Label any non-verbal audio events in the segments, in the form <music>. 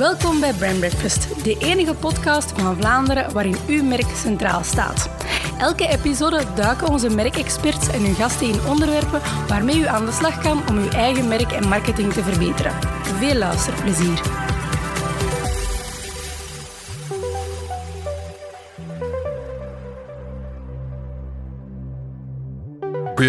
Welkom bij Brand Breakfast, de enige podcast van Vlaanderen waarin uw merk centraal staat. Elke episode duiken onze merkexperts en hun gasten in onderwerpen waarmee u aan de slag kan om uw eigen merk en marketing te verbeteren. Veel luisterplezier.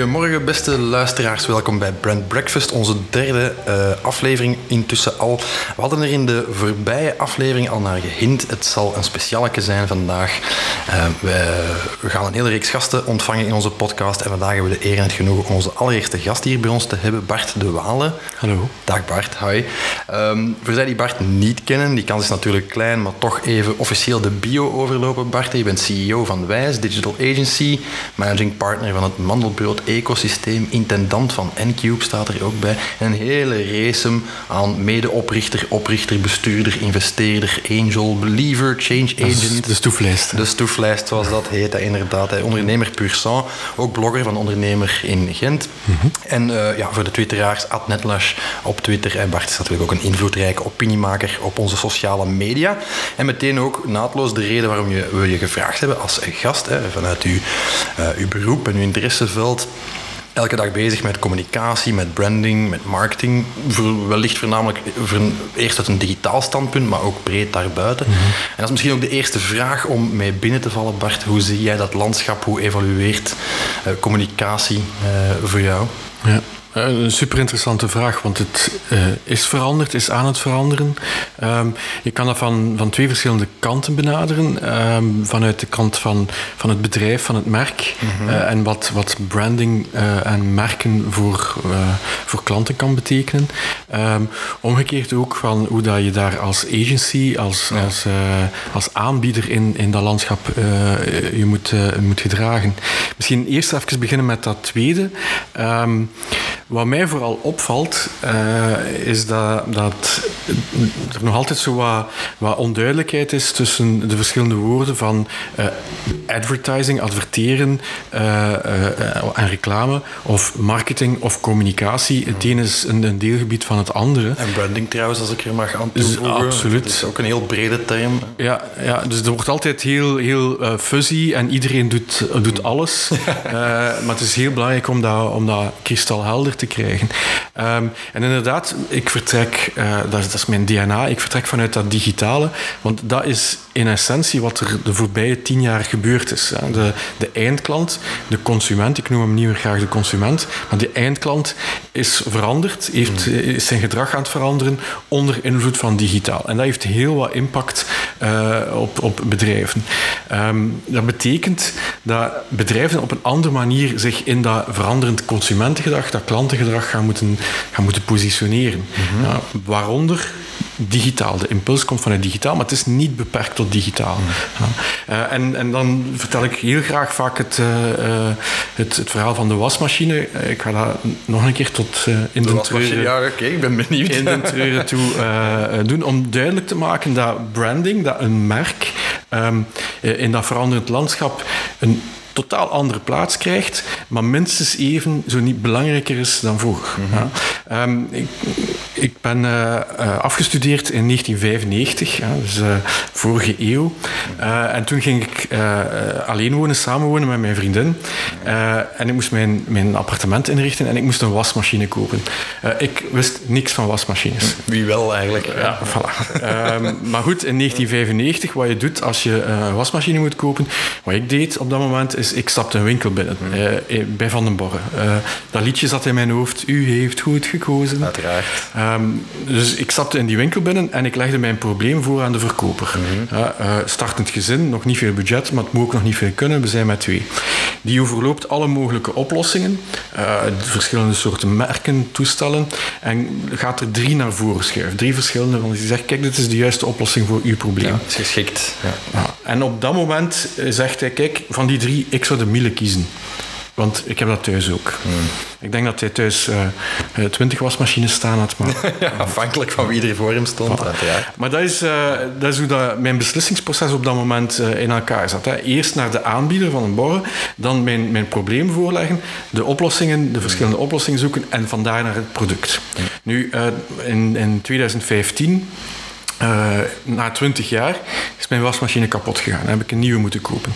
Goedemorgen, beste luisteraars. Welkom bij Brand Breakfast, onze derde uh, aflevering intussen al. We hadden er in de voorbije aflevering al naar gehint. Het zal een specialeke zijn vandaag. Uh, we, we, gaan een hele reeks gasten ontvangen in onze podcast. En vandaag hebben we de eer en het genoegen om onze allereerste gast hier bij ons te hebben, Bart de Walen. Hallo. Dag Bart, hoi. Um, voor zij die Bart niet kennen, die kans is natuurlijk klein, maar toch even officieel de bio overlopen. Bart, je bent CEO van Wijs Digital Agency, managing partner van het Mandelbrood ecosysteem, intendant van Ncube staat er ook bij. En een hele race aan medeoprichter, oprichter, bestuurder, investeerder, angel, believer, change agent. De stoeflijst. De stoeflijst, zoals dat heet, inderdaad. Ondernemer pur sang, ook blogger van Ondernemer in Gent. Mm -hmm. En uh, ja, voor de twitteraars, Netlash op Twitter. En Bart is natuurlijk ook een invloedrijke opiniemaker op onze sociale media. En meteen ook naadloos de reden waarom je, we je gevraagd hebben als gast, hè, vanuit uw, uh, uw beroep en uw interesseveld elke dag bezig met communicatie, met branding, met marketing. Wellicht voornamelijk voor eerst uit een digitaal standpunt, maar ook breed daarbuiten. Mm -hmm. En dat is misschien ook de eerste vraag om mee binnen te vallen, Bart. Hoe zie jij dat landschap? Hoe evolueert uh, communicatie uh, voor jou? Ja. Een super interessante vraag, want het uh, is veranderd, is aan het veranderen. Um, je kan dat van, van twee verschillende kanten benaderen. Um, vanuit de kant van, van het bedrijf, van het merk. Mm -hmm. uh, en wat, wat branding uh, en merken voor, voor klanten kan betekenen. Um, omgekeerd ook van hoe dat je daar als agency, als, ja. als, als aanbieder in, in dat landschap je moet, moet gedragen. Misschien eerst even beginnen met dat tweede. Wat mij vooral opvalt, uh, is dat, dat er nog altijd zo wat, wat, onduidelijkheid is tussen de verschillende woorden van uh, advertising, adverteren uh, en reclame, of marketing of communicatie. Het ene is een, een, deelgebied van het andere. En branding trouwens, als ik er mag aan toevoegen. Dus absoluut. Dat is ook een heel brede term. Ja, ja dus er wordt altijd heel, heel fuzzy en iedereen doet, doet alles. <laughs> maar het is heel belangrijk om dat, om dat kristalhelder te krijgen. Um, en inderdaad, ik vertrek, uh, dat, is, dat, is, mijn DNA, ik vertrek vanuit dat digitale, want dat is in essentie wat er de voorbije tien jaar gebeurd is. De, de eindklant, de consument, ik noem hem niet meer graag de consument, maar de eindklant is veranderd, heeft, is zijn gedrag aan het veranderen onder invloed van digitaal. En dat heeft heel wat impact uh, op, op bedrijven. Um, dat betekent dat bedrijven op een andere manier zich in dat veranderend consumentengedrag, dat klantengedrag gaan moeten, gaan moeten positioneren. Mm -hmm. waaronder digitaal. De impuls komt vanuit digitaal, maar het is niet beperkt tot digitaal. Mm. Ja. Uh, en, en dan vertel ik heel graag vaak het, uh, het, het, verhaal van de wasmachine. Ik ga dat nog een keer tot uh, in de, de treuren, ja, okay, ik ben benieuwd. In de treuren toe <laughs> doen, om duidelijk te maken dat branding, dat een merk um, in dat veranderend landschap een totaal andere plaats krijgt, maar minstens even zo niet belangrijker is dan vroeger. Mm -hmm. ja. um, ik, ik, ben uh, uh, afgestudeerd in 1995, ja, dus uh, vorige eeuw. en toen ging ik alleen wonen, samenwonen met mijn vriendin. en ik moest mijn, mijn appartement inrichten en ik moest een wasmachine kopen. ik wist niks van wasmachines. Wie wel eigenlijk. Ja, voilà. um, maar goed, in 1995, wat je doet als je een wasmachine moet kopen, wat ik deed op dat moment is ik stapte een winkel binnen mm. uh, bij Van den Borre. Uh, dat liedje zat in mijn hoofd. U heeft goed gekozen. Uiteraard. Um, dus ik stapte in die winkel binnen en ik legde mijn probleem voor aan de verkoper. Mm -hmm. uh, startend gezin, nog niet veel budget, maar het moet ook nog niet veel kunnen. We zijn met twee. Die overloopt alle mogelijke oplossingen, verschillende soorten merken, toestellen, en gaat er drie naar voren schuiven. Drie verschillende, want die zegt, kijk, dit is de juiste oplossing voor uw probleem. Ja, is geschikt. Ja. En op dat moment zegt hij, kijk, van die drie, ik zou de Miele kiezen. Want ik heb dat thuis ook. Hmm. Ik denk dat hij thuis uh, twintig wasmachines staan had. Maar, <laughs> ja, afhankelijk van wie er voor hem stond. Voilà. Maar dat is, uh, dat is hoe dat mijn beslissingsproces op dat moment uh, in elkaar zat. Hè. Eerst naar de aanbieder van een borrel, dan mijn, mijn probleem voorleggen, de oplossingen, de verschillende hmm. oplossingen zoeken en vandaar naar het product. Hmm. Nu, in, in 2015 Uh, na twintig jaar is mijn wasmachine kapot gegaan. Dan heb ik een nieuwe moeten kopen.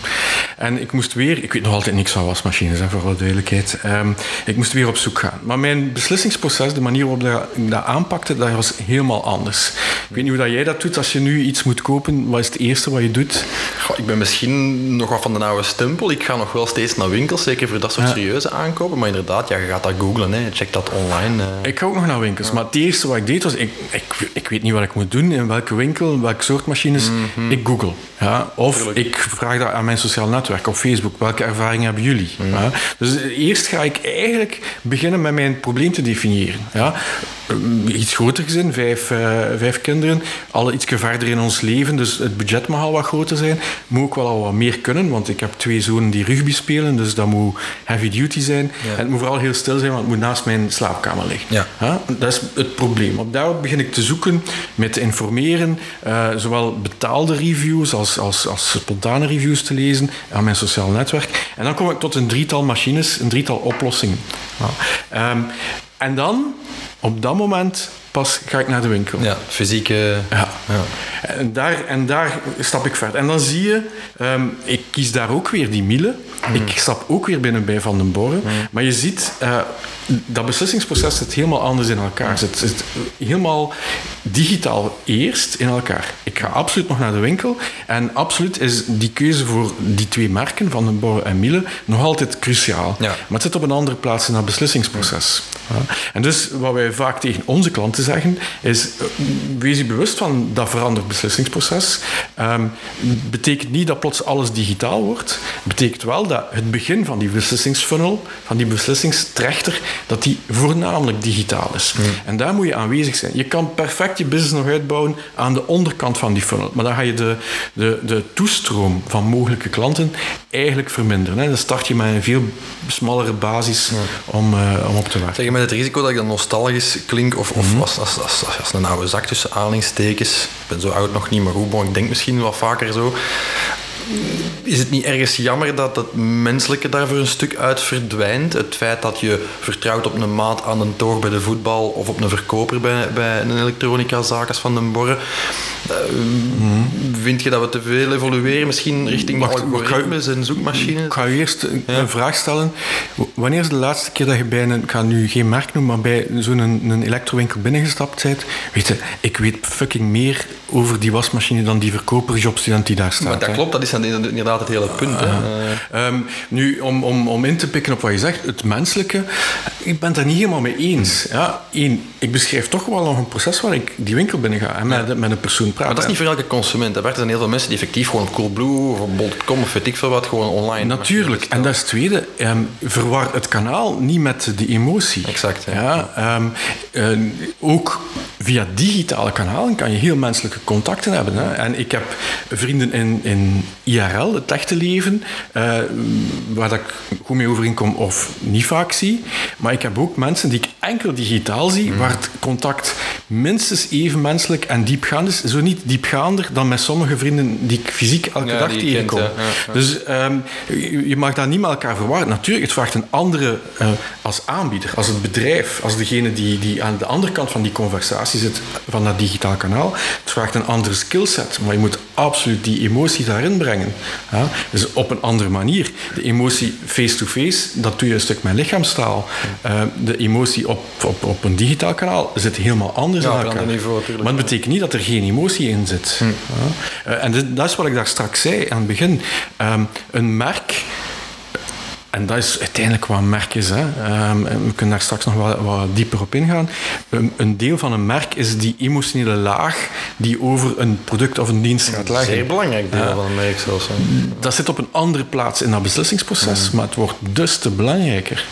En ik moest weer, ik weet nog altijd niks van wasmachines, hè, voor alle duidelijkheid. Um, ik moest weer op zoek gaan. Maar mijn beslissingsproces, de manier waarop ik dat aanpakte, dat was helemaal anders. Ik weet niet hoe dat jij dat doet als je nu iets moet kopen. Wat is het eerste wat je doet? Goh, ik ben misschien nog wat van de oude stempel. Ik ga nog wel steeds naar winkels, zeker voor dat soort serieuze aankopen. Maar inderdaad, ja, je gaat dat googlen, hè. check dat online. Uh. Ik ga ook nog naar winkels. Maar het eerste wat ik deed was, ik, ik, ik weet niet wat ik moet doen, in welke winkel, welke soort machines. Mm -hmm. Ik google. Ja? Of Tuurlijk. ik vraag dat aan mijn sociaal netwerk op Facebook. Welke ervaringen hebben jullie? Mm. Ja? Dus eerst ga ik eigenlijk beginnen met mijn probleem te definiëren. Ja? Iets groter gezin, vijf, uh, vijf kinderen, alle iets verder in ons leven, dus het budget mag al wat groter zijn. Moet ook wel al wat meer kunnen, want ik heb twee zonen die rugby spelen, dus dat moet heavy duty zijn. Ja. En het moet vooral heel stil zijn, want het moet naast mijn slaapkamer liggen. Ja. Dat is het probleem. Op daarop begin ik te zoeken, met te informeren, uh, zowel betaalde reviews als, als, als spontane reviews te lezen aan mijn sociaal netwerk. En dan kom ik tot een drietal machines, een drietal oplossingen. Ja. Um, en dan, op dat moment, pas ga ik naar de winkel. Ja, fysieke... Ja. ja. En, daar, en daar stap ik verder. En dan zie je, um, ik kies daar ook weer die Miele. Mm. Ik stap ook weer binnen bij Van den Borren. Mm. Maar je ziet, uh, dat beslissingsproces zit helemaal anders in elkaar. Het zit, helemaal digitaal eerst in elkaar. Ik ga absoluut nog naar de winkel. En absoluut is die keuze voor die twee merken, Van den Borren en Miele, nog altijd cruciaal. Ja. Maar het zit op een andere plaats in dat beslissingsproces. Ja. En dus wat wij vaak tegen onze klanten zeggen, is wees je bewust van dat veranderd beslissingsproces. Um, betekent niet dat plots alles digitaal wordt. betekent wel dat het begin van die beslissingsfunnel, van die beslissingstrechter, dat die voornamelijk digitaal is. Mm. En daar moet je aanwezig zijn. Je kan perfect je business nog uitbouwen aan de onderkant van die funnel. Maar dan ga je de, de, de toestroom van mogelijke klanten eigenlijk verminderen. Hè. Dan start je met een veel smallere basis Ja. om, uh, om op te werken. Zeg, met het risico dat ik dan nostalgisch klink, of, of als, als, een oude zak tussen aanhalingstekens. Ik ben zo oud nog niet, maar goed, ik denk misschien wel vaker zo. Is het niet ergens jammer dat het menselijke daar voor een stuk uit verdwijnt? Het feit dat je vertrouwt op een maat aan een toog bij de voetbal of op een verkoper bij, bij een elektronicazaak als Van den Borren. Uh, Mhm. Vind je dat we te veel evolueren, misschien richting Wacht, algoritmes en zoekmachines? Ik ga je eerst een, vraag stellen. Wanneer is de laatste keer dat je bij een, ik ga nu geen merk noemen, maar bij zo'n een, een elektrowinkel binnengestapt bent? Weet je, ik weet fucking meer over die wasmachine dan die verkoperjobstudent die daar staat. Maar dat hè. klopt, dat is dan inderdaad het hele punt. Hè? Eh, Ehm, nu, om, om, om in te pikken op wat je zegt, het menselijke, ik ben het daar niet helemaal mee eens. Ja, één, ik beschrijf toch wel nog een proces waar ik die winkel binnen ga en met, met een persoon praat. maar dat is niet voor elke consument. hè. Er zijn heel veel mensen die effectief gewoon Coolblue of Bol.com of weet ik veel wat, gewoon online. Natuurlijk. En dat is het tweede. ehm, verwar het kanaal niet met de emotie. Exact, ja. Ja, ehm, eh, ook via digitale kanalen kan je heel menselijke contacten hebben. Hè. En ik heb vrienden in, in IRL, het echte leven, eh, waar dat ik goed mee overeenkom of niet vaak zie. Maar ik heb ook mensen die ik enkel digitaal zie, Mm. waar het contact minstens even menselijk en diepgaand is. Zo niet diepgaander dan met sommige vrienden die ik fysiek elke Ja, dag kent, tegenkom. ja. Dus ehm, je, je mag dat niet met elkaar verwarren. Natuurlijk, het vraagt een andere eh, als aanbieder, als het bedrijf, als degene die, die aan de andere kant van die conversatie zit, van dat digitaal kanaal. Het vraagt een andere skillset, maar je moet absoluut die emotie daarin brengen. Ja? Dus op een andere manier. De emotie face-to-face, dat doe je een stuk met lichaamstaal. Eh, de emotie op, op, op een digitaal kanaal zit helemaal anders Ja, een elkaar. ander niveau. Maar het betekent niet dat er geen emotie in zit. Ja. Eh, en dit- dat is wat ik daar straks zei aan het begin. Ehm, een merk, en dat is uiteindelijk wat een merk is, hè. Ehm, we kunnen daar straks nog wat, wat dieper op ingaan. Een, een deel van een merk is die emotionele laag die over een product of een dienst gaat Een leggen. zeer belangrijk deel van een merk zelfs. hè. Dat zit op een andere plaats in dat beslissingsproces, maar het wordt dus te belangrijker.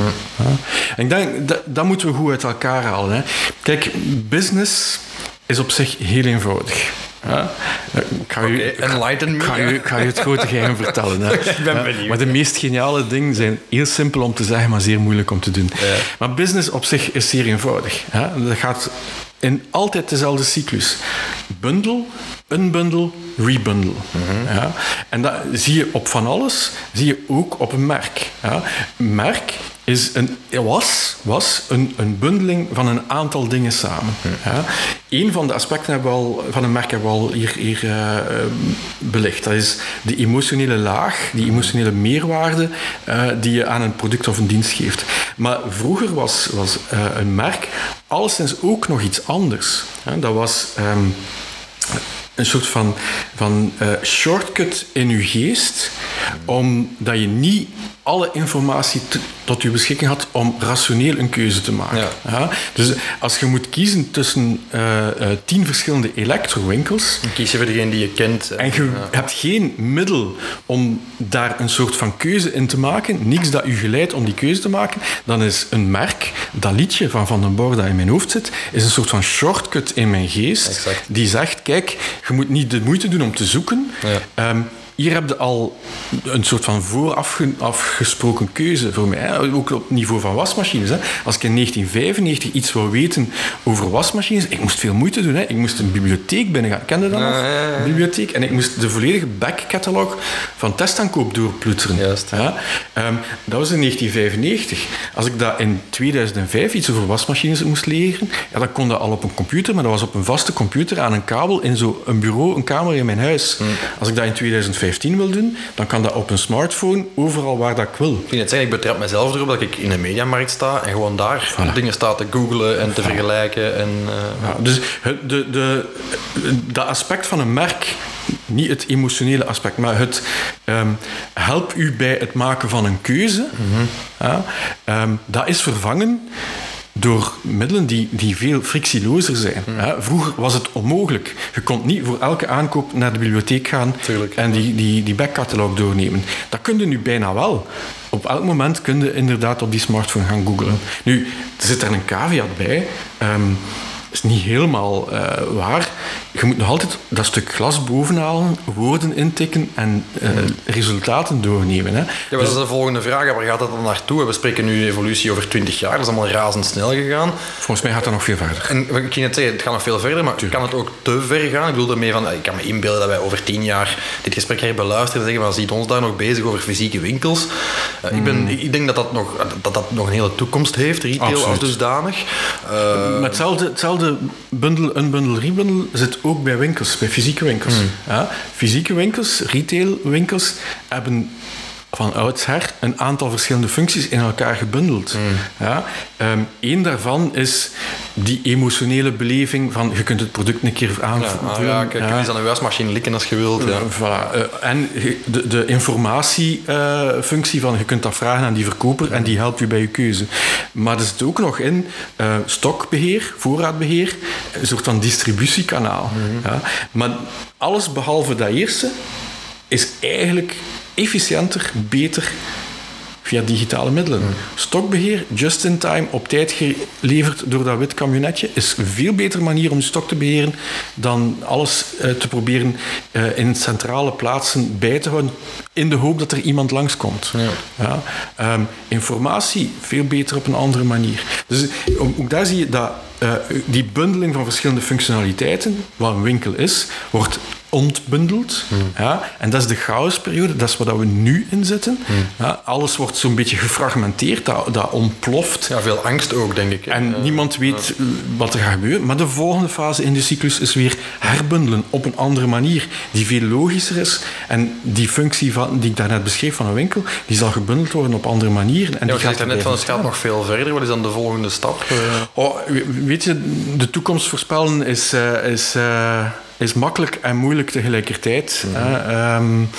En ik denk, dat, dat moeten we goed uit elkaar halen. Hè. Kijk, business is op zich heel eenvoudig. Ja. Ik ga u, enlighten me. het grote geheim vertellen. Hè. <laughs> ben Ja, benieuwd. Maar de meest geniale dingen zijn heel simpel om te zeggen, maar zeer moeilijk om te doen. Ja. Maar business op zich is zeer eenvoudig. Hè. Dat gaat in altijd dezelfde cyclus. Bundel, unbundle, rebundle. Mhm. ja. En dat zie je op van alles, zie je ook op een merk. Ja. Een merk is een, was, was een, een bundeling van een aantal dingen samen. Ja. Een van de aspecten hebben we al, van een merk hebben we al hier, hier uh, belicht. Dat is de emotionele laag, die emotionele meerwaarde uh, die je aan een product of een dienst geeft. Maar vroeger was, was uh, een merk alleszins ook nog iets anders. Ja, dat was... Um, een soort van, van uh, shortcut in je geest, omdat je niet alle informatie tot je beschikking had om rationeel een keuze te maken. Ja. Ja? Dus als je moet kiezen tussen uh, uh, tien verschillende elektrowinkels... Dan kies je voor degene die je kent. En je ja. hebt geen middel om daar een soort van keuze in te maken, niks dat u geleidt om die keuze te maken, dan is een merk, dat liedje van Van den Borg dat in mijn hoofd zit, is een soort van shortcut in mijn geest, exact. die zegt, kijk, je moet niet de moeite doen om te zoeken. Um, hier heb je al een soort van voorafgesproken keuze voor mij. Hè? Ook op het niveau van wasmachines. Hè? Als ik in 1995 iets wou weten over wasmachines, ik moest veel moeite doen. Hè? Ik moest een bibliotheek binnengaan. Kende dat nog? Ja. Bibliotheek. En ik moest de volledige backcatalog van testaankoop doorploeteren. Juist. Ja? Um, dat was in 1995. Als ik dat in 2005 iets over wasmachines moest leren, ja, dan kon dat al op een computer, maar dat was op een vaste computer aan een kabel in zo'n bureau, een kamer in mijn huis. Mm. Als ik dat in 2005 15 wil doen, dan kan dat op een smartphone overal waar dat ik wil. Ik, net zeggen, ik betrap mezelf erop dat ik in een mediamarkt sta en gewoon daar voilà. dingen sta te googlen en te voilà. vergelijken. En, uh, ja, dus het, de, de, dat aspect van een merk, niet het emotionele aspect, maar het um, help u bij het maken van een keuze, mm -hmm. ja, um, dat is vervangen door middelen die, die veel frictielozer zijn. Hmm. Ja, vroeger was het onmogelijk. Je kon niet voor elke aankoop naar de bibliotheek gaan Tuurlijk. en die, die, die backcatalog doornemen. Dat kun je nu bijna wel. Op elk moment kun je inderdaad op die smartphone gaan googlen. Nu, er zit er een caveat bij. Um, is niet helemaal uh, waar. Je moet nog altijd dat stuk glas bovenhalen, woorden intikken en uh, resultaten doornemen. Hè. Ja, maar dus, dat is de volgende vraag. Waar gaat dat dan naartoe? We spreken nu evolutie over 20 jaar. Dat is allemaal razendsnel gegaan. Volgens mij gaat dat nog veel verder. En ik ging net zeggen, het gaat nog veel verder, maar Tuurlijk. kan het ook te ver gaan? Ik bedoel ermee van, ik kan me inbeelden dat wij over 10 jaar dit gesprek herbeluisteren en zeggen, maar ziet ons daar nog bezig over fysieke winkels? Uh, mm. ik, ben, ik denk dat dat, nog, dat dat nog een hele toekomst heeft, retail Absoluut. als dusdanig. maar hetzelfde, hetzelfde bundel, een bundel, rebundel zit ook bij winkels, bij fysieke winkels. Hmm. Ja, fysieke winkels, retailwinkels, hebben van oudsher een aantal verschillende functies in elkaar gebundeld. Hmm. Ja, um, Eén daarvan is die emotionele beleving van je kunt het product een keer aanvullen. Ja, ah, ja, je aan een wasmachine likken als je wilt. Ja. Voilà. Uh, en de, de informatiefunctie uh, van je kunt dat vragen aan die verkoper en die helpt je bij je keuze. Maar er zit ook nog in uh, stokbeheer, voorraadbeheer, een soort van distributiekanaal. Mm -hmm. ja. Maar alles behalve dat eerste is eigenlijk efficiënter, beter via digitale middelen. Hmm. Stokbeheer, just in time, op tijd geleverd door dat wit camionetje, is een veel betere manier om je stok te beheren dan alles uh, te proberen uh, in centrale plaatsen bij te houden in de hoop dat er iemand langskomt. Ja. Ja. Um, informatie, veel beter op een andere manier. Dus ook daar zie je dat uh, die bundeling van verschillende functionaliteiten, wat een winkel is, wordt ontbundeld. Hmm. Ja, en dat is de chaosperiode, dat is waar we nu in zitten. Hmm. Ja, alles wordt zo'n beetje gefragmenteerd, dat, dat ontploft. Ja, veel angst ook, denk ik. En uh, niemand weet uh, wat er gaat gebeuren. Maar de volgende fase in de cyclus is weer herbundelen op een andere manier, die veel logischer is. En die functie van, die ik daarnet beschreef van een winkel, die zal gebundeld worden op andere manieren. En ja, die gaat er net van, het gaat nog veel verder. Wat is dan de volgende stap? Uh... Oh, weet je, de toekomst voorspellen is... uh, is is makkelijk en moeilijk tegelijkertijd. Mhm. Um,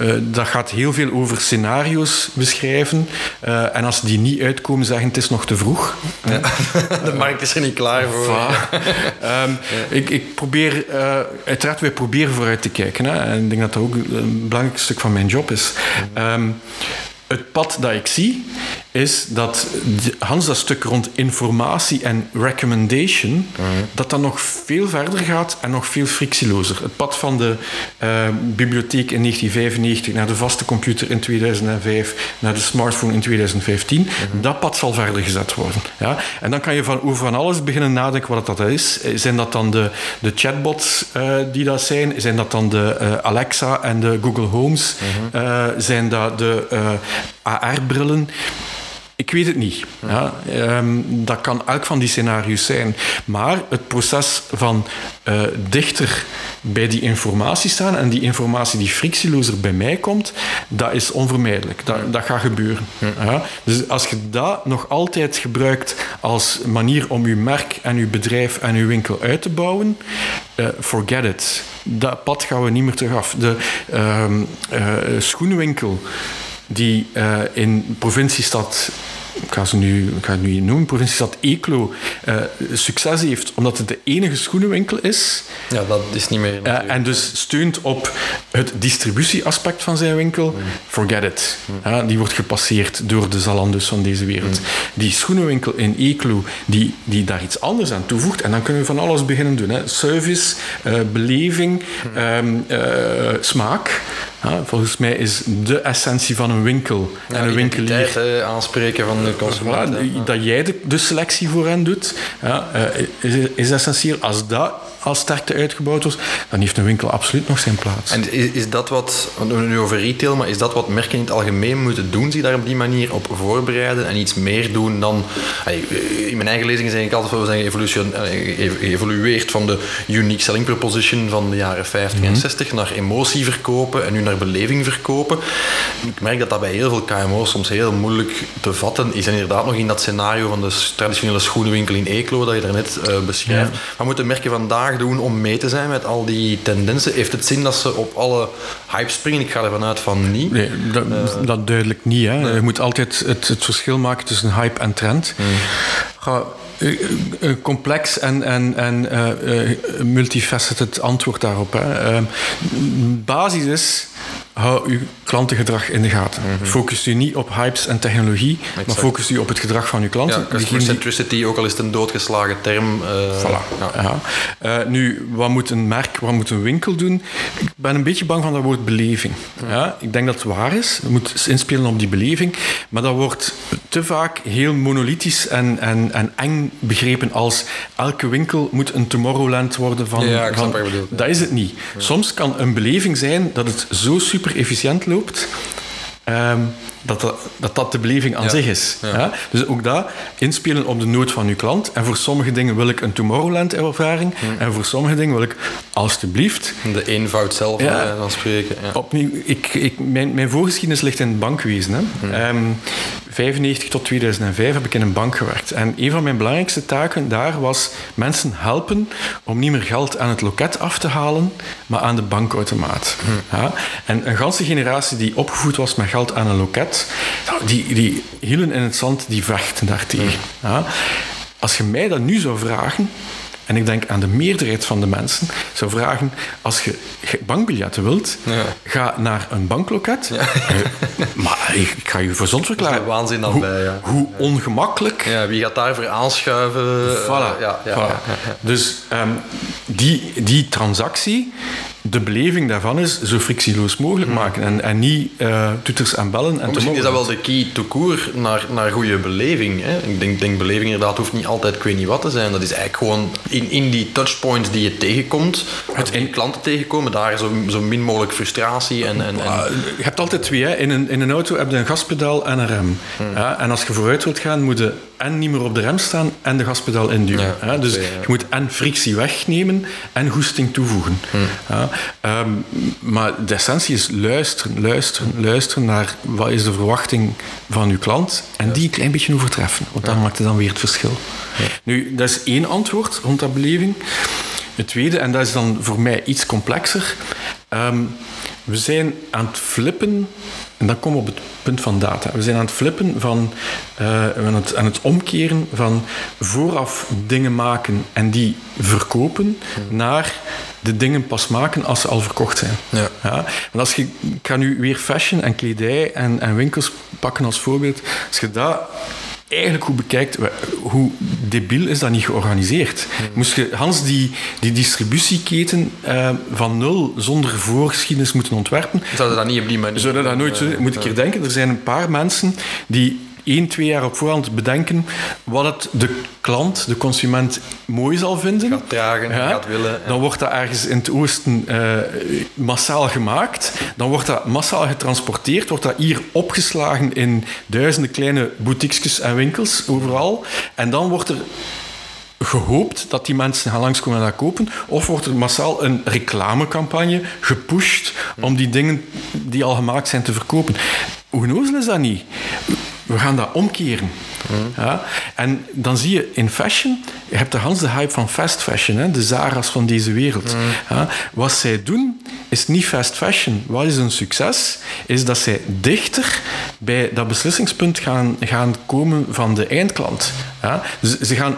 uh, dat gaat heel veel over scenario's beschrijven. Uh, en als die niet uitkomen, zeggen het is nog te vroeg. Ja. <laughs> De markt is er niet klaar voor. um, <laughs> ja. ik, ik, probeer, uh, uiteraard, wij proberen vooruit te kijken. Hè. En ik denk dat dat ook een belangrijk stuk van mijn job is. Mhm. Um, het pad dat ik zie, is dat Hans dat stuk rond informatie en recommendation, mm -hmm. dat dat nog veel verder gaat en nog veel frictielozer. Het pad van de uh, bibliotheek in 1995 naar de vaste computer in 2005, naar de smartphone in 2015, mm -hmm. dat pad zal verder gezet worden. Ja? En dan kan je van, over van alles beginnen nadenken wat dat is. Zijn dat dan de, de chatbots uh, die dat zijn? Zijn dat dan de uh, Alexa en de Google Homes? Mhm. Mm -hmm. zijn dat de AR-brillen? Ik weet het niet. Ja. Ehm, dat kan elk van die scenario's zijn. Maar het proces van uh, dichter bij die informatie staan en die informatie die frictielozer bij mij komt, dat is onvermijdelijk. Dat, dat gaat gebeuren. Ja. Dus als je dat nog altijd gebruikt als manier om je merk en je bedrijf en je winkel uit te bouwen, uh, forget it. Dat pad gaan we niet meer terug af. De uh, schoenenwinkel die in provinciestad ik ga, ze nu, ik ga het nu noemen, provinciestad Eeklo, uh, succes heeft omdat het de enige schoenenwinkel is. Ja, dat is niet meer. Uh, en dus steunt op het distributieaspect van zijn winkel. Mm. Forget it. Mm. Uh, die wordt gepasseerd door de Zalando's van deze wereld. Mm. Die schoenenwinkel in Eeklo, die, die daar iets anders aan toevoegt. En dan kunnen we van alles beginnen doen. Hè. Service, beleving, um, smaak. Ja, volgens mij is de essentie van een winkel ja, en een winkelier... aanspreken van de consument. dat jij de, de, selectie voor hen doet, ja, is, is essentieel. Als dat als sterkte uitgebouwd wordt, dan heeft een winkel absoluut nog zijn plaats. En is, is dat wat, we hebben nu over retail, maar is dat wat merken in het algemeen moeten doen, zich daar op die manier op voorbereiden en iets meer doen dan... In mijn eigen lezingen zeg ik altijd, we zijn geëvolueerd van de unique selling proposition van de jaren 50 en 60 mhm. naar emotie verkopen en nu naar beleving verkopen. Ik merk dat dat bij heel veel KMO's soms heel moeilijk te vatten is. En inderdaad nog in dat scenario van de traditionele schoenenwinkel in Eeklo, dat je daarnet uh, beschrijft. Maar moeten merken vandaag doen om mee te zijn met al die tendensen? Heeft het zin dat ze op alle hype springen? Ik ga ervan uit van niet. Nee, dat, uh, dat duidelijk niet. Hè. Je moet altijd het, het, verschil maken tussen hype en trend. Hmm. Ga, uh, complex en, en, en uh, multifaceted antwoord daarop. Hè. basis is hou uw klantengedrag in de gaten. Mm Focus u niet op hypes en technologie, maar focus u op het gedrag van uw klanten. Ja, customer centricity, ook al is het een doodgeslagen term. Uh, voilà. Ja. Uh, nu, wat moet een merk, wat moet een winkel doen? Ik ben een beetje bang van dat woord beleving. Ja, ik denk dat het waar is. We moeten inspelen op die beleving. Maar dat wordt te vaak heel monolithisch en, en, en eng begrepen als elke winkel moet een Tomorrowland worden van... Ja, van dat is het niet. Soms kan een beleving zijn dat het zo super efficiënt loopt, um, dat, dat, dat, dat de beleving aan zich is. Ja. Dus ook daar inspelen op de nood van uw klant. En voor sommige dingen wil ik een Tomorrowland-ervaring. En voor sommige dingen wil ik, alstublieft... De eenvoud zelf dan spreken. Opnieuw, ik, ik, mijn, mijn voorgeschiedenis ligt in het bankwezen. Hè. Um, 95 tot 2005 heb ik in een bank gewerkt. En een van mijn belangrijkste taken daar was mensen helpen om niet meer geld aan het loket af te halen, maar aan de bankautomaat. Ja? En een ganse generatie die opgevoed was met geld aan een loket, nou, die, die hielen in het zand, die vechten daartegen. Ja? Als je mij dat nu zou vragen, en ik denk aan de meerderheid van de mensen, zou vragen, als je bankbiljetten wilt, ja. ga naar een bankloket. Ja. Uh, maar ik, ga je verzond verklaren. waanzin hoe, bij, ja. hoe ongemakkelijk. Ja, wie gaat daarvoor aanschuiven? Voilà. <laughs> Dus um, die, die transactie de beleving daarvan is zo frictieloos mogelijk hmm. maken en, en niet uh, toeters en bellen. En misschien is dat wel de key to court naar, naar goede beleving. Hè? Ik denk, denk beleving inderdaad hoeft niet altijd ik weet niet wat te zijn. Dat is eigenlijk gewoon in, in die touchpoints die je tegenkomt, het in klanten tegenkomen, daar zo, zo min mogelijk frustratie en... en, en... Je hebt altijd twee. Hè? In, een, in een auto heb je een gaspedaal en een rem. Hmm. Ja? En als je vooruit wilt gaan, moet je en niet meer op de rem staan en de gaspedaal induwen. Ja, dus je moet en frictie wegnemen en goesting toevoegen. Hmm. Ja, um, maar de essentie is luisteren, luisteren, luisteren naar wat is de verwachting van uw klant en die een klein beetje overtreffen. Want dat maakt dan weer het verschil. Nu, dat is één antwoord rond dat beleving. Het tweede, en dat is dan voor mij iets complexer. Um, we zijn aan het flippen en dan komen we op het punt van data. We zijn aan het flippen van, uh, aan, het, aan het omkeren van vooraf dingen maken en die verkopen naar de dingen pas maken als ze al verkocht zijn. Ja. Ja? En als je, ik ga nu weer fashion en kledij en, en winkels pakken als voorbeeld. Als je dat eigenlijk goed bekijkt, hoe debiel is dat niet georganiseerd? Moest je Hans die, die distributieketen uh, van nul zonder voorgeschiedenis moeten ontwerpen? Zouden dat niet op die manier... Zouden dat nooit... Uh, moet ik hier denken, er zijn een paar mensen die één, twee jaar op voorhand bedenken wat het de klant, de consument, mooi zal vinden. Gaat dragen, gaat willen. Ja. Dan wordt dat ergens in het oosten uh, massaal gemaakt. Dan wordt dat massaal getransporteerd. Wordt dat hier opgeslagen in duizenden kleine boutiquesjes en winkels overal. En dan wordt er gehoopt dat die mensen gaan langskomen en dat kopen? Of wordt er massaal een reclamecampagne gepusht om die dingen die al gemaakt zijn te verkopen? Hoe nozel is dat niet? We gaan dat omkeren. Ja? En dan zie je in fashion, je hebt de Hans de hype van fast fashion, hè? de Zara's van deze wereld. Ja? Wat zij doen, is niet fast fashion. Wat is een succes? Is dat zij dichter bij dat beslissingspunt gaan, gaan komen van de eindklant. Ja? Dus ze gaan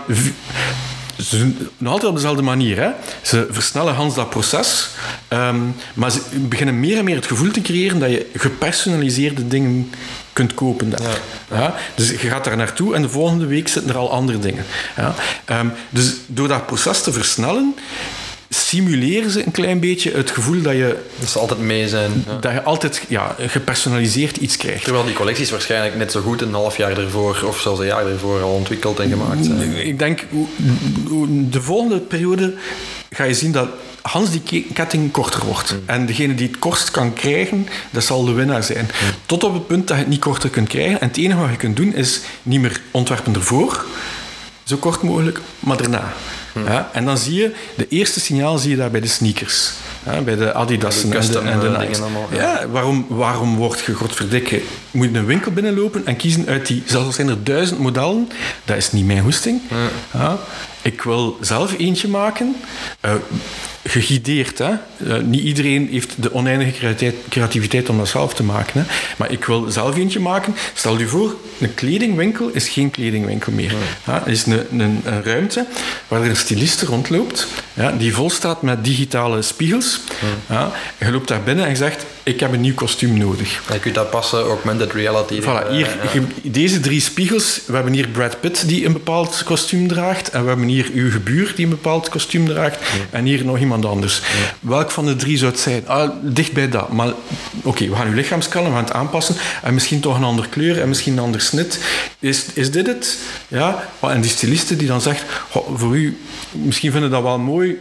ze doen nog altijd op dezelfde manier. Hè. Ze versnellen Hans dat proces, ehm, maar ze beginnen meer en meer het gevoel te creëren dat je gepersonaliseerde dingen kunt kopen. Daar. Ja. ja. Dus je gaat daar naartoe en de volgende week zitten er al andere dingen. Ja. Um, dus door dat proces te versnellen, simuleren ze een klein beetje het gevoel dat je... Dat ze altijd mee zijn. Ja. Dat je altijd ja, gepersonaliseerd iets krijgt. Terwijl die collecties waarschijnlijk net zo goed een half jaar ervoor of zelfs een jaar ervoor al ontwikkeld en gemaakt zijn. Ik denk, de volgende periode ga je zien dat Hans die ketting korter wordt. Mm. En degene die het kortst kan krijgen, dat zal de winnaar zijn. Mm. Tot op het punt dat je het niet korter kunt krijgen. En het enige wat je kunt doen is niet meer ontwerpen ervoor, zo kort mogelijk, maar daarna. Hmm. Ja, en dan zie je, de eerste signaal zie je daar bij de sneakers. Ja, bij de Adidas en de, en de Nike. ja. waarom, waarom word je, godverdikke, moet je een winkel binnenlopen en kiezen uit die, zelfs al zijn er duizend modellen, dat is niet mijn hoesting. Ja. Ik wil zelf eentje maken. Uh, gegideerd. Hè? Uh, niet iedereen heeft de oneindige creativiteit om dat zelf te maken. Hè? Maar ik wil zelf eentje maken. Stel je voor, een kledingwinkel is geen kledingwinkel meer. Het is een, een, een, ruimte waar er een styliste rondloopt, ja, die vol staat met digitale spiegels. Ja. je loopt daar binnen en je zegt, ik heb een nieuw kostuum nodig. je kunt dat passen, augmented reality. Voilà, hier, deze drie spiegels, we hebben hier Brad Pitt die een bepaald kostuum draagt en we hebben hier uw gebuur die een bepaald kostuum draagt en hier nog iemand anders. Welk van de drie zou het zijn? Ah, dicht bij dat. Maar oké, we gaan uw lichaamskallen, we gaan het aanpassen en misschien toch een andere kleur en misschien een ander snit. Is, is dit het? Ja? En die styliste die dan zegt, voor u, misschien vinden dat wel mooi,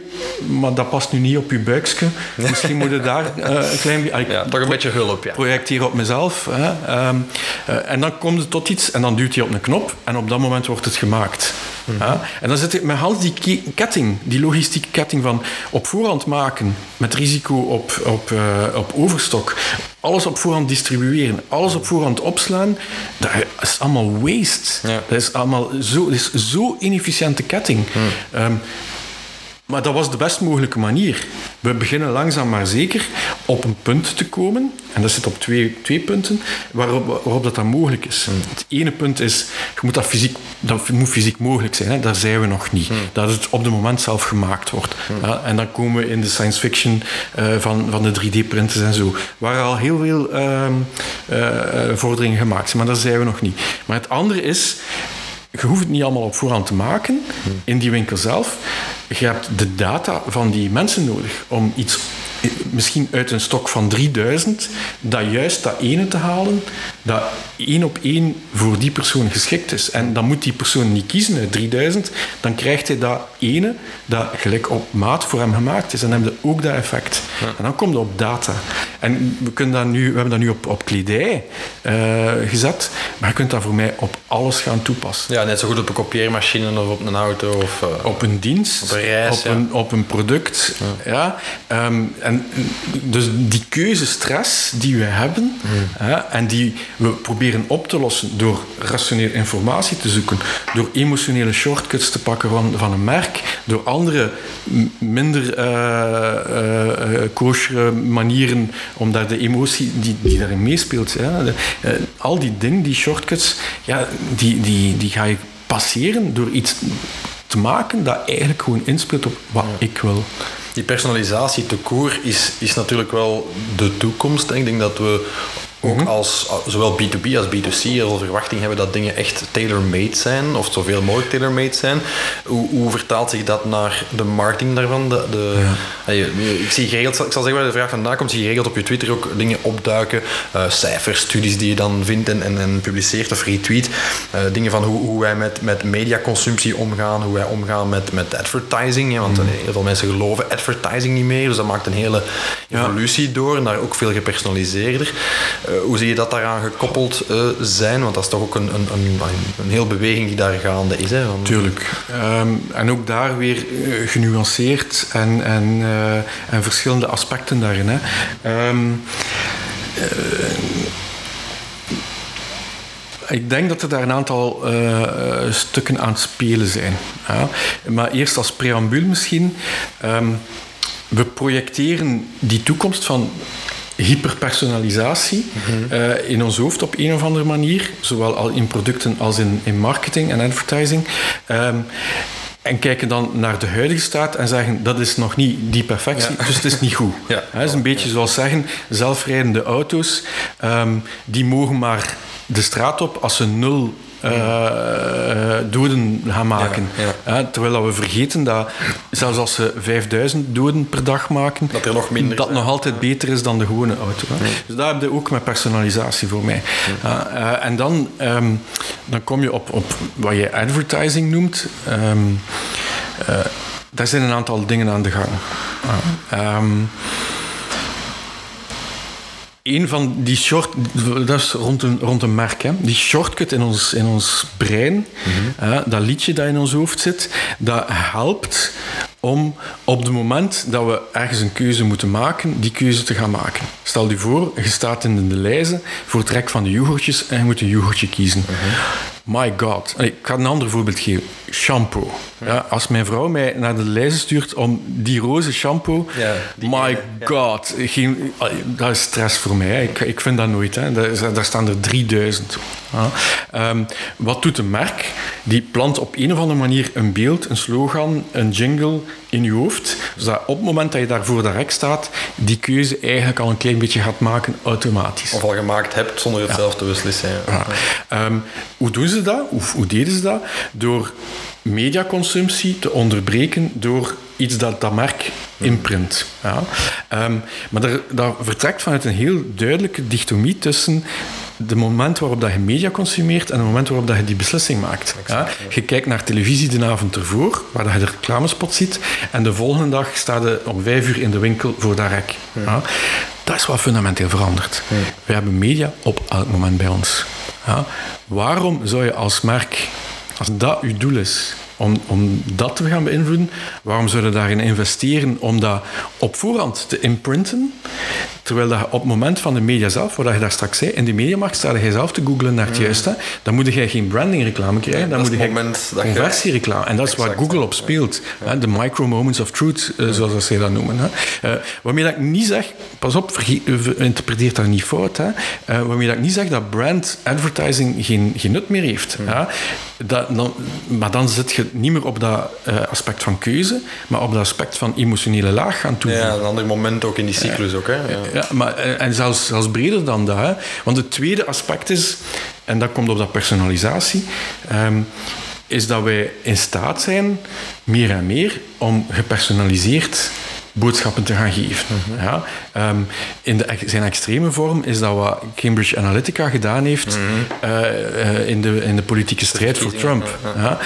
maar dat past nu niet op uw buikje. <laughs> Misschien moet je daar uh, een klein beetje... Ja, toch een beetje hulp, ja. Projecteer op mezelf. Hè. Um, uh, en dan komt het tot iets en dan duwt hij op een knop en op dat moment wordt het gemaakt. Ja? En dan zit ik met Hans die ketting, die logistieke ketting van op voorhand maken, met risico op, op, uh, op overstok, alles op voorhand distribueren, alles op voorhand opslaan, dat is allemaal waste. Ja. Dat is allemaal zo, dat is zo inefficiënte ketting. Um, maar dat was de best mogelijke manier. We beginnen langzaam maar zeker op een punt te komen. En dat zit op twee, twee punten waarop, waarop dat dan mogelijk is. Hmm. Het ene punt is, je moet dat, fysiek, dat moet fysiek mogelijk zijn. Hè? Daar zijn we nog niet. Hmm. Dat het op het moment zelf gemaakt wordt. Hmm. Ja, en dan komen we in de science fiction uh, van, van de 3D-printers en zo. Waar al heel veel uh, uh, vorderingen gemaakt zijn. Maar daar zijn we nog niet. Maar het andere is, je hoeft het niet allemaal op voorhand te maken in die winkel zelf. Je hebt de data van die mensen nodig om iets misschien uit een stok van 3000, dat juist dat ene te halen, dat één op één voor die persoon geschikt is. En dan moet die persoon niet kiezen uit 3000, dan krijgt hij dat ene dat gelijk op maat voor hem gemaakt is. En dan heb je ook dat effect. En dan komt het op data. En we, kunnen dat nu, we hebben dat nu op, op kledij uh, gezet, maar je kunt dat voor mij op alles gaan toepassen. Ja, net zo goed op een kopieermachine of op een auto. Of, uh, op een dienst, op een, reis, op, een, op een product. Ja. ja. Um, en dus die keuzestress die we hebben hè, en die we proberen op te lossen door rationeel informatie te zoeken, door emotionele shortcuts te pakken van, van een merk, door andere minder uh, uh, manieren, omdat de emotie die, die daarin meespeelt, de, al die dingen, die shortcuts, ja, die, die, die ga je passeren door iets te maken dat eigenlijk gewoon inspeelt op wat ik wil. Die personalisatie te koer is, is natuurlijk wel de toekomst. Ik denk dat we ook mhm. als zowel B2B als B2C al verwachting hebben dat dingen echt tailor-made zijn, of zoveel mogelijk tailor-made zijn. Hoe, hoe, vertaalt zich dat naar de marketing daarvan? De, de ik zie geregeld, ik zal zeggen waar de vraag vandaan komt, zie je geregeld op je Twitter ook dingen opduiken, uh, cijfers, studies die je dan vindt en, en, en publiceert of retweet. Uh, dingen van hoe, hoe wij met, met mediaconsumptie omgaan, hoe wij omgaan met, met advertising. want mm. heel veel mensen geloven advertising niet meer, dus dat maakt een hele evolutie door naar ook veel gepersonaliseerder. Uh, hoe zie je dat daaraan gekoppeld zijn? Want dat is toch ook een, een, een, een heel beweging die daar gaande is. Hè? Tuurlijk. Ehm, en ook daar weer genuanceerd en, en, en verschillende aspecten daarin. Hè. Ehm, ik denk dat er daar een aantal stukken aan het spelen zijn. Maar eerst als preambule misschien. Um, we projecteren die toekomst van hyperpersonalisatie mm uh, in ons hoofd op een of andere manier, zowel al in producten als in, in marketing en advertising. Um, en kijken dan naar de huidige staat en zeggen dat is nog niet die perfectie, dus het is niet goed. Ja. Het is een beetje zoals zeggen, zelfrijdende auto's, um, die mogen maar de straat op als ze nul uh, doden gaan maken. Ja, terwijl we vergeten dat zelfs als ze 5000 doden per dag maken, dat er nog minder dat nog altijd beter is dan de gewone auto. Dus daar heb je ook met personalisatie voor mij. Uh, en dan, um, dan kom je op, op wat je advertising noemt. Um, daar zijn een aantal dingen aan de gang. Um, een van die short, dat is rond een, rond een merk, hè. die shortcut in ons, in ons brein, mhm. dat liedje dat in ons hoofd zit, dat helpt om op het moment dat we ergens een keuze moeten maken, die keuze te gaan maken. Stel je voor, je staat in de lijzen voor het rek van de yoghurtjes en je moet een yoghurtje kiezen. Mhm. My god. Ik ga een ander voorbeeld geven. Shampoo. Ja, als mijn vrouw mij naar de lijst stuurt om die roze shampoo... Ja, my god. Geen, dat is stress voor mij. Ik, ik vind dat nooit. Hè. Daar, daar staan er 3000. Ja. Um, wat doet een merk? Die plant op een of andere manier een beeld, een slogan, een jingle in je hoofd. Zodat op het moment dat je daar voor de rek staat, die keuze eigenlijk al een klein beetje gaat maken automatisch. Of al gemaakt hebt zonder het zelf te beslissen. Um, hoe doen ze dat? Hoe, hoe deden ze dat? Door mediaconsumptie te onderbreken door iets dat dat merk imprint. Ja. Um, maar dat vertrekt vanuit een heel duidelijke dichtomie tussen de moment waarop dat je media consumeert en het moment waarop dat je die beslissing maakt. Ja? Je kijkt naar televisie de avond ervoor, waar dat je de reclamespot ziet, en de volgende dag staat je om vijf uur in de winkel voor dat rek. Ja? Dat is wat fundamenteel veranderd. We hebben media op elk moment bij ons. Ja? Waarom zou je als merk, als dat uw doel is, om, om dat te gaan beïnvloeden, waarom zouden we daarin investeren om dat op voorhand te imprinten? Terwijl dat op het moment van de media zelf, wat je daar straks zei, in de mediamarkt sta je zelf te googlen naar het mm. juiste. Dan moet je geen branding-reclame krijgen, dan moet je conversiereclame. En dat is waar Google op speelt. De micro moments of truth, eh, zoals zij dat noemen. Uh, waarmee dat ik niet zeg, pas op, interpreteer dat niet fout. Hè. Waarmee dat ik niet zeg dat brand advertising geen, geen nut meer heeft. Mm. Dat, dan, maar dan zit je niet meer op dat aspect van keuze, maar op dat aspect van emotionele laag gaan toevoegen. Ja, een ander moment ook in die cyclus ook. Hè? Ja ja, maar, eh, en zelfs, zelfs breder dan dat. Hè. Want het tweede aspect is, en dat komt op dat personalisatie, ehm, is dat wij in staat zijn, meer en meer, om gepersonaliseerd boodschappen te gaan geven. Ja? Ehm, in de, zijn extreme vorm is dat wat Cambridge Analytica gedaan heeft mhm. eh, eh, in, de, in de politieke strijd voor Trump. Ja?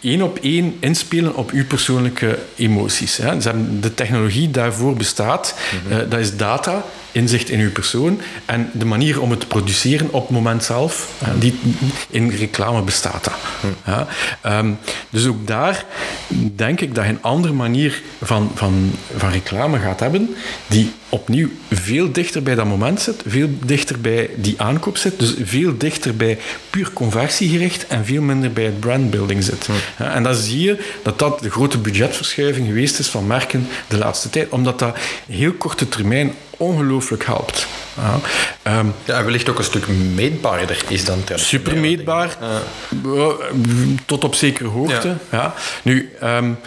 Eén um, op één inspelen op uw persoonlijke emoties. Hè? de technologie daarvoor bestaat, mhm. eh, dat is data inzicht in uw persoon en de manier om het te produceren op het moment zelf, die in reclame bestaat dat. Ja, um, dus ook daar denk ik dat je een andere manier van, van, van reclame gaat hebben, die opnieuw veel dichter bij dat moment zit, veel dichter bij die aankoop zit, dus veel dichter bij puur conversiegericht en veel minder bij het brandbuilding zit. Ja, en dan zie je dat dat de grote budgetverschuiving geweest is van merken de laatste tijd, omdat dat heel korte termijn ongelooflijk helpt. Ja. Um, ja, wellicht ook een stuk meetbaarder is dan Super meetbaar, tot op zekere hoogte. Ja. Nu, um,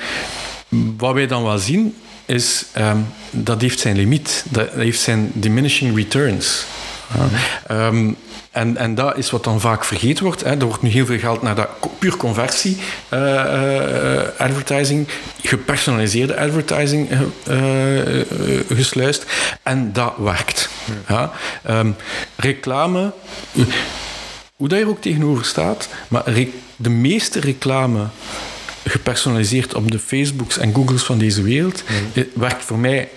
wat wij dan wel zien, is um, dat heeft zijn limiet. Dat heeft zijn diminishing returns. Ja. Ehm, en, en dat is wat dan vaak vergeten wordt. Hè. Er wordt nu heel veel geld naar dat puur conversie uh, advertising, gepersonaliseerde advertising uh, gesluist. En dat werkt. Ja. Um, reclame, hoe dat er ook tegenover staat, maar de meeste reclame gepersonaliseerd op de Facebooks en Googles van deze wereld, werkt voor mij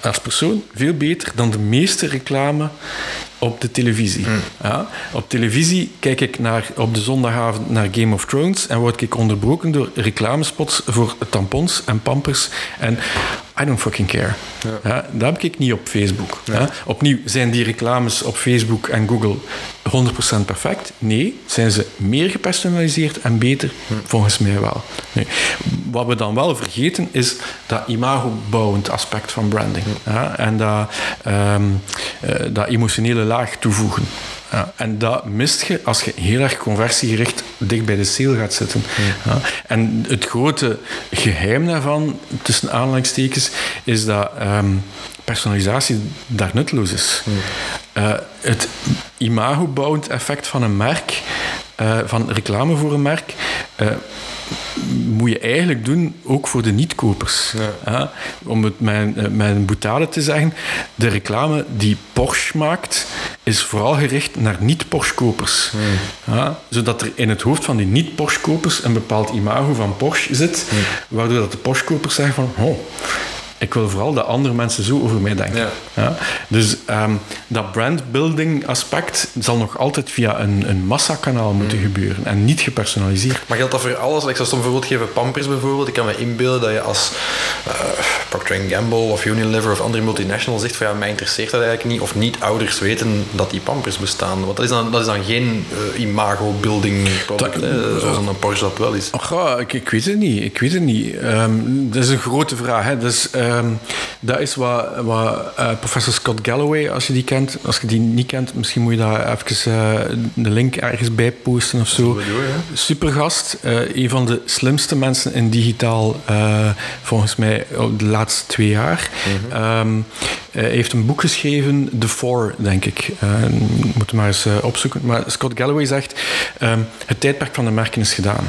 als persoon veel beter dan de meeste reclame op de televisie. Hmm. Ja, op televisie kijk ik naar, op de zondagavond naar Game of Thrones en word ik onderbroken door reclamespots voor tampons en pampers. En I don't fucking care. Ja. ja dat heb ik niet op Facebook. Ja. Opnieuw, zijn die reclames op Facebook en Google 100% perfect? Nee. Zijn ze meer gepersonaliseerd en beter? Hm. Volgens mij wel. Nee. Wat we dan wel vergeten is dat imagobouwend aspect van branding. Hm. En dat, um, uh, dat emotionele laag toevoegen. Ja, en dat mist je als je heel erg conversiegericht dicht bij de sale gaat zitten. Ja. en het grote geheim daarvan, tussen aanhalingstekens, is dat um, personalisatie daar nutteloos is. Uh, het imagobouwend effect van een merk, uh, van reclame voor een merk, uh, moet je eigenlijk doen ook voor de niet-kopers. Ja. om het met, met een boutade te zeggen, de reclame die Porsche maakt, is vooral gericht naar niet-Porsche-kopers. Ja, zodat er in het hoofd van die niet-Porsche-kopers een bepaald imago van Porsche zit, waardoor dat de Porsche-kopers zeggen van oh, ik wil vooral dat andere mensen zo over mij denken. Ja. ja? Dus um, dat brandbuilding aspect zal nog altijd via een, een massakanaal moeten mm. gebeuren en niet gepersonaliseerd. Maar geldt dat voor alles? Ik zou soms een voorbeeld geven, Pampers bijvoorbeeld. Ik kan me inbeelden dat je als uh, Procter Gamble of Unilever of andere multinationals zegt van ja, mij interesseert dat eigenlijk niet. Of niet ouders weten dat die Pampers bestaan. Want dat is dan, dat is dan geen uh, imago-building product, dat, zoals een Porsche dat wel is. Oh, ik, ik weet het niet. Ik weet het niet. Um, dat is een grote vraag. Hè. Dus, uh, Um, dat is wat, wat uh, professor Scott Galloway, als je die kent, als je die niet kent, misschien moet je daar even uh, de link ergens bij posten of zo. Supergast, uh, een van de slimste mensen in digitaal, volgens mij de laatste twee jaar. Mm -hmm. hij heeft een boek geschreven, The Four, denk ik. moet maar eens opzoeken. Maar Scott Galloway zegt: um, het tijdperk van de merken is gedaan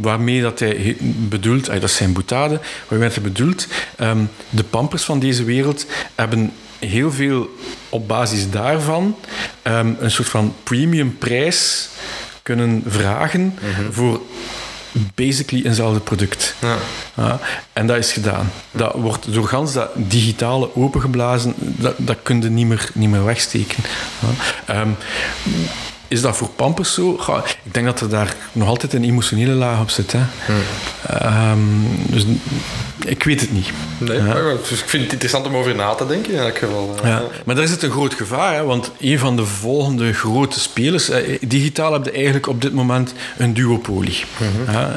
waarmee dat hij bedoelt, dat is zijn boetade, waarmee hij bedoelt, um, de pampers van deze wereld hebben heel veel op basis daarvan um, een soort van premium prijs kunnen vragen mhm. voor basically eenzelfde product. Ja. ja. en dat is gedaan. Dat wordt door gans dat digitale opengeblazen, dat, dat kun je niet meer, niet meer wegsteken. Ja. Um, is dat voor Pampers zo? ik denk dat er daar nog altijd een emotionele laag op zit. Hè. Um, dus ik weet het niet. Nee, ja. ik vind het interessant om over na te denken. In geval. Eh. Ja. Maar daar zit een groot gevaar, hè, want een van de volgende grote spelers, eh, digitaal heb je eigenlijk op dit moment een duopolie. Mm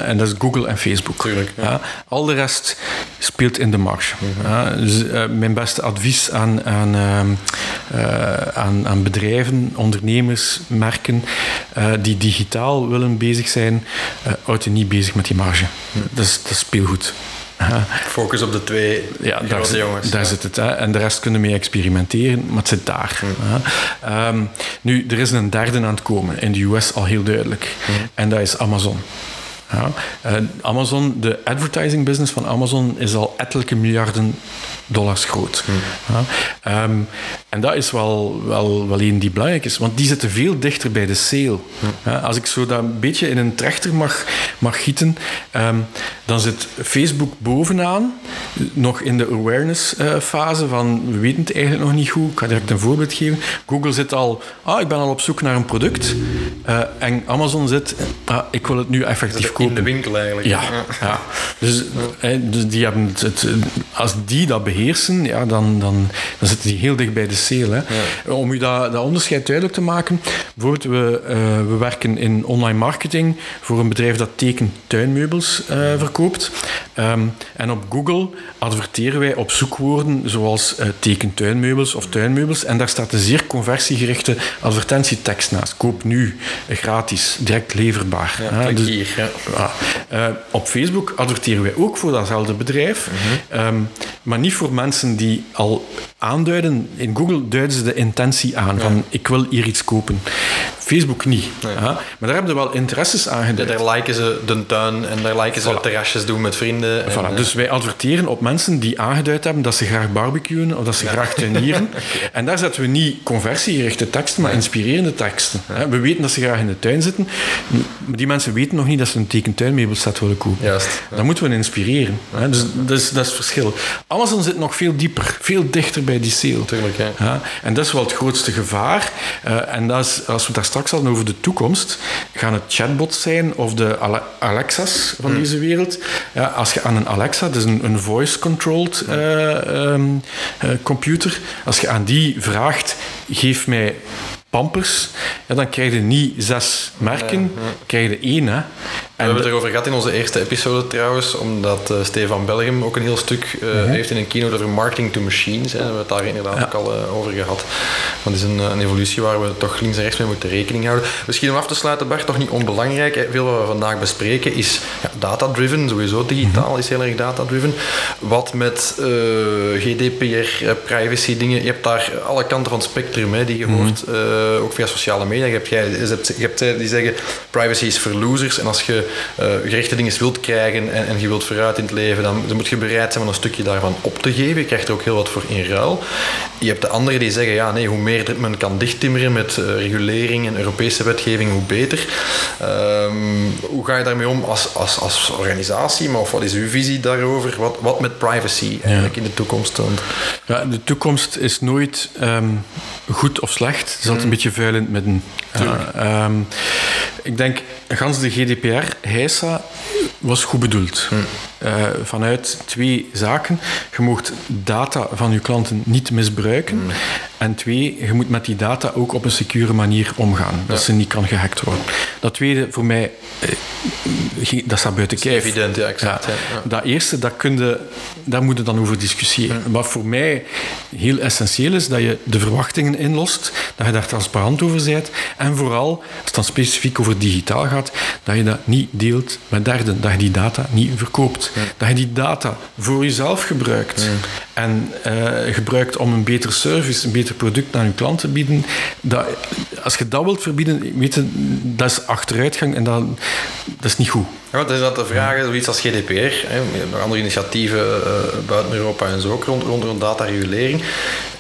en dat is Google en Facebook. Tuurlijk, ja. Al de rest speelt in de marge. Mhm. dus uh, mijn beste advies aan, aan, uh, aan, aan bedrijven, ondernemers, merken uh, die digitaal willen bezig zijn, uh, je niet bezig met die marge. Dat, is, dat is speelgoed. <laughs> Focus op de twee ja, daar, jongens. Daar zit het. Hè. En de rest kunnen mee experimenteren, maar het zit daar. Um, nu, er is een derde aan het komen, in de US al heel duidelijk. En dat is Amazon. Ja. Uh, Amazon, de advertising business van Amazon is al ettelijke miljarden dollars groot. Hmm. Ja. Um, en dat is wel, wel, wel een die belangrijk is, want die zitten veel dichter bij de sale. Hmm. Ja, als ik zo dat een beetje in een trechter mag, mag gieten, um, dan zit Facebook bovenaan, nog in de awareness uh, fase van we weten het eigenlijk nog niet goed. Ik ga direct een voorbeeld geven. Google zit al, ah, ik ben al op zoek naar een product. Uh, en Amazon zit, ah, ik wil het nu effectief kopen. In de winkel eigenlijk. Ja, ja. Dus, dus die hebben het, als die dat beheersen, ja, dan, dan, dan zitten die heel dicht bij de sale. Hè. Om u dat, dat onderscheid duidelijk te maken, bijvoorbeeld, we, uh, we werken in online marketing voor een bedrijf dat tekentuinmeubels uh, verkoopt. Um, en op Google adverteren wij op zoekwoorden zoals uh, tekentuinmeubels of tuinmeubels. En daar staat een zeer conversiegerichte advertentietekst naast. Koop nu, gratis, direct leverbaar. Ja, dus, hier, ja. Uh, op Facebook adverteren wij ook voor datzelfde bedrijf, mm -hmm. um, maar niet voor mensen die al aanduiden. In Google duiden ze de intentie aan van ik wil hier iets kopen. Facebook niet. Ja. Maar daar hebben ze wel interesses aan. Ja, daar liken ze de tuin en daar liken ze voilà. terrasjes doen met vrienden. Voilà. En, dus wij adverteren op mensen die aangeduid hebben dat ze graag barbecuen of dat ze graag tuinieren. <laughs> En daar zetten we niet conversiegerichte teksten, maar inspirerende teksten. We weten dat ze graag in de tuin zitten, maar die mensen weten nog niet dat ze een tekentuinmeubelset willen kopen. Juist. Dan moeten we inspireren. Dus dat is, dat is het verschil. Amazon zit nog veel dieper, veel dichter bij die sale. Tuurlijk, ja. En dat is wel het grootste gevaar. Uh, en dat is, als we het daar straks hadden over de toekomst, gaan het chatbots zijn of de Alexa's van deze wereld. Ja, als je aan een Alexa, dat is een, een voice-controlled uh, um, uh, computer, als je aan die vraagt, geef mij pampers, ja, dan krijg je niet zes merken, ja, ja. krijg je één. Hè. We hebben het erover gehad in onze eerste episode trouwens, omdat uh, Stefan Belgum ook een heel stuk uh, mm-hmm. heeft in een keynote over marketing to machines. Hè. We hebben het daar inderdaad ook al uh, over gehad. Dat is een, een, evolutie waar we toch links en rechts mee moeten rekening houden. Misschien om af te sluiten, Bart, toch niet onbelangrijk. Hè. Veel wat we vandaag bespreken is ja, data-driven, sowieso digitaal mm-hmm. is heel erg data-driven. Wat met GDPR, privacy dingen, je hebt daar alle kanten van het spectrum hè, die je mm-hmm. hoort ook via sociale media. Je hebt, jij, je hebt, je hebt die zeggen privacy is voor losers. En als je uh, gerichte dingen wilt krijgen en, en, je wilt vooruit in het leven, dan, dan, moet je bereid zijn om een stukje daarvan op te geven. Je krijgt er ook heel wat voor in ruil. Je hebt de anderen die zeggen, ja nee, hoe meer men kan dichttimmeren met uh, regulering en Europese wetgeving, hoe beter. Um, hoe ga je daarmee om als, als, als organisatie? Maar of wat is uw visie daarover? Wat, wat met privacy eigenlijk ja. in de toekomst? Want... Ja, de toekomst is nooit um, goed of slecht. Het is altijd een beetje vuil in het midden. Uh, um, ik denk, gans de GDPR, essa was goed bedoeld. Hm. Uh, vanuit twee zaken. Je mocht data van je klanten niet misbruiken. Hm. En twee, je moet met die data ook op een secure manier omgaan. Ja. Dat ze niet kan gehackt worden. Dat tweede, voor mij, uh, dat staat buiten kijf. Evident, ja, exact. Ja. Dat eerste, dat kun je, daar moet je dan over discussiëren. Hm. Wat voor mij heel essentieel is, dat je de verwachtingen inlost, dat je daar transparant over bent. En vooral, als het dan specifiek over digitaal gaat, dat je dat niet deelt met derden. Dat je die data niet verkoopt. Ja. Dat je die data voor jezelf gebruikt. Ja. En uh, gebruikt om een betere service, een beter product aan je klant te bieden. Dat, als je dat wilt verbieden, weet je, dat is achteruitgang en dat, dat is niet goed. Ja, is dat de vraag, zoiets als GDPR, hè, nog andere initiatieven uh, buiten Europa en zo ook rond, rond, rond dataregulering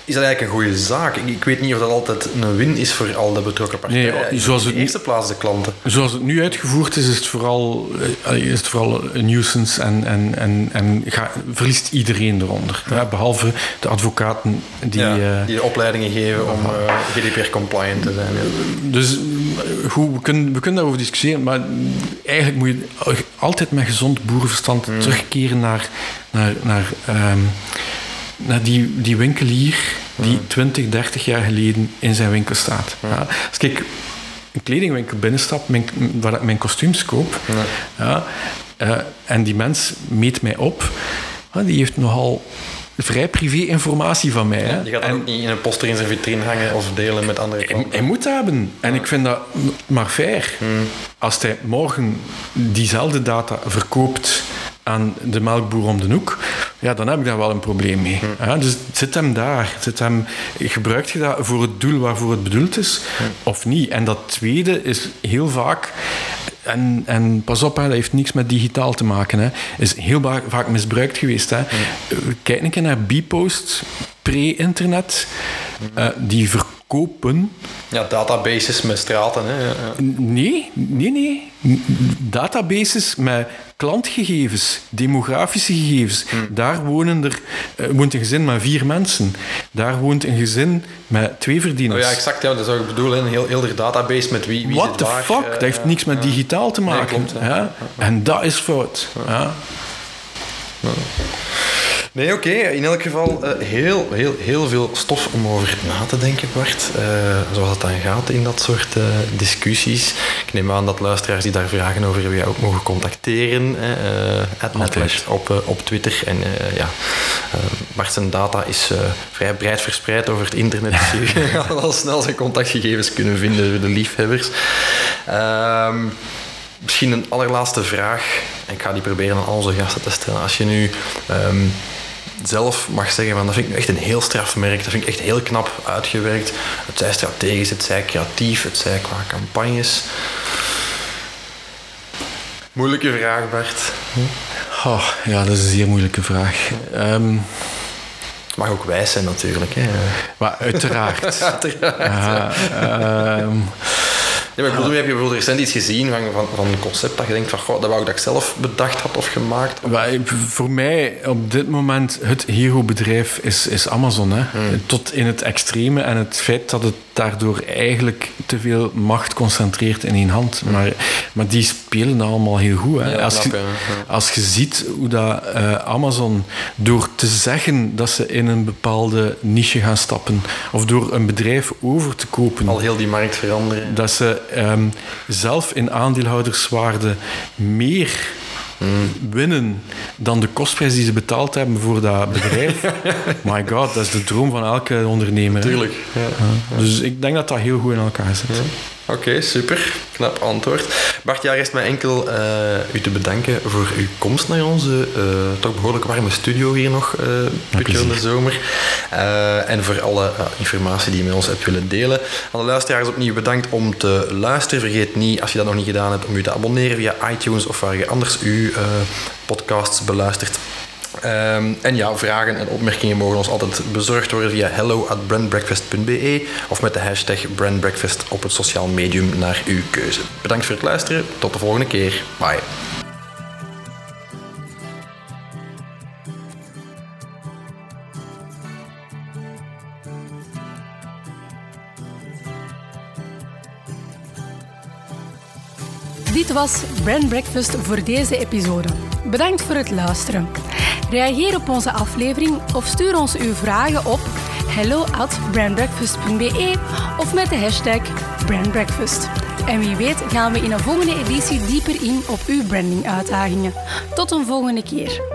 is dat eigenlijk een goede zaak. Ik, ik, weet niet of dat altijd een win is voor al de betrokken partijen. Nee, zoals in de eerste plaats de klanten. Zoals het nu uitgevoerd is, is het vooral, is het vooral een nuisance en, en, en, en ga, verliest iedereen eronder. Ja, behalve de advocaten die... Ja, die de opleidingen geven om uh, GDPR-compliant te zijn. Ja. Dus goed, we kunnen, we kunnen daarover discussiëren, maar eigenlijk moet je altijd met gezond boerenverstand hmm. terugkeren naar, naar, naar um, naar die, die winkelier die 20, 30 jaar geleden in zijn winkel staat. Ja. Als ik een kledingwinkel binnenstap, mijn, waar ik mijn kostuums koop, ja. Uh, en die mens meet mij op, die heeft nogal vrij privé informatie van mij. Hè. Je gaat en, ook niet in een poster in zijn vitrine hangen of delen met andere klanten. Hij, hij moet hebben. En ik vind dat maar fair. Hmm. Als hij morgen diezelfde data verkoopt aan de melkboer om de hoek, ja, dan heb ik daar wel een probleem mee. Hm. Ja, dus zit hem daar. Zit hem, gebruikt je dat voor het doel waarvoor het bedoeld is, hm. of niet? En dat tweede is heel vaak... En, en pas op, hè, dat heeft niks met digitaal te maken. Hè. Is heel vaak misbruikt geweest. Hè. Hm. Kijk een keer naar Bpost, pre-internet. Uh, die verkopen... Ja, databases met straten. Hè. Nee, nee, nee. Databases met klantgegevens, demografische gegevens. Hmm. Daar wonen er, uh, woont een gezin met vier mensen. Daar woont een gezin met twee verdieners. Oh ja, exact. Ja, dat zou ik bedoelen. Een heel, heel de database met wie, wie What the waar, fuck? Uh, dat heeft niks met digitaal te maken. Nee, klopt, ja. En dat is fout. Ja. Nee, oké. Okay. In elk geval uh, heel, heel, heel veel stof om over na te denken, Bart. Uh, zoals het dan gaat in dat soort uh, discussies. Ik neem aan dat luisteraars die daar vragen over hebben, jij ook mogen contacteren. Uh, op, op Twitter. En ja, Bart zijn data is vrij breed verspreid over het internet. <laughs> Dus je gaat al snel zijn contactgegevens kunnen vinden voor de liefhebbers. Ehm, misschien een allerlaatste vraag. Ik ga die proberen aan al onze gasten te stellen. Als je nu... Um, zelf mag zeggen, van, dat vind ik echt een heel straf merk. Dat vind ik echt heel knap uitgewerkt. Het zij strategisch, het zij creatief, het zij qua campagnes. Moeilijke vraag, Bart. Oh, ja, dat is een zeer moeilijke vraag. Ehm, het mag ook wijs zijn natuurlijk. Hè. Maar uiteraard. <laughs> uiteraard. Uh, um, ja, maar ik bedoel, heb je bijvoorbeeld recent iets gezien van, van, van een concept dat je denkt van, goh, dat wou ik dat ik zelf bedacht had of gemaakt? Voor mij op dit moment het hero-bedrijf is, is Amazon. Hè. Hmm. Tot in het extreme en het feit dat het daardoor eigenlijk te veel macht concentreert in één hand. Maar, maar die spelen allemaal heel goed. Hè. als, je, als je ziet hoe dat uh, Amazon door te zeggen dat ze in een bepaalde niche gaan stappen of door een bedrijf over te kopen. Al heel die markt veranderen. Dat ze um, zelf in aandeelhouderswaarde meer winnen dan de kostprijs die ze betaald hebben voor dat bedrijf. <laughs> My god, dat is de droom van elke ondernemer. Tuurlijk. Ja. Dus ik denk dat dat heel goed in elkaar zit. Oké, super. Knap antwoord. Bart, ja, rest mij enkel uh, u te bedanken voor uw komst naar onze uh, toch behoorlijk warme studio hier nog, uh, beetje in de zomer. en voor alle informatie die je met ons hebt willen delen. Aan de luisteraars opnieuw bedankt om te luisteren. Vergeet niet, als je dat nog niet gedaan hebt, om je te abonneren via iTunes of waar je anders uw podcasts beluistert. Um, en ja, vragen en opmerkingen mogen ons altijd bezorgd worden via hello at brandbreakfast.be of met de hashtag brandbreakfast op het sociaal medium naar uw keuze. Bedankt voor het luisteren. Tot de volgende keer. Bye. Dit was Brand Breakfast voor deze episode. Bedankt voor het luisteren. Reageer op onze aflevering of stuur ons uw vragen op hello at brandbreakfast.be of met de hashtag brandbreakfast. En wie weet gaan we in een volgende editie dieper in op uw branding-uitdagingen. Tot een volgende keer.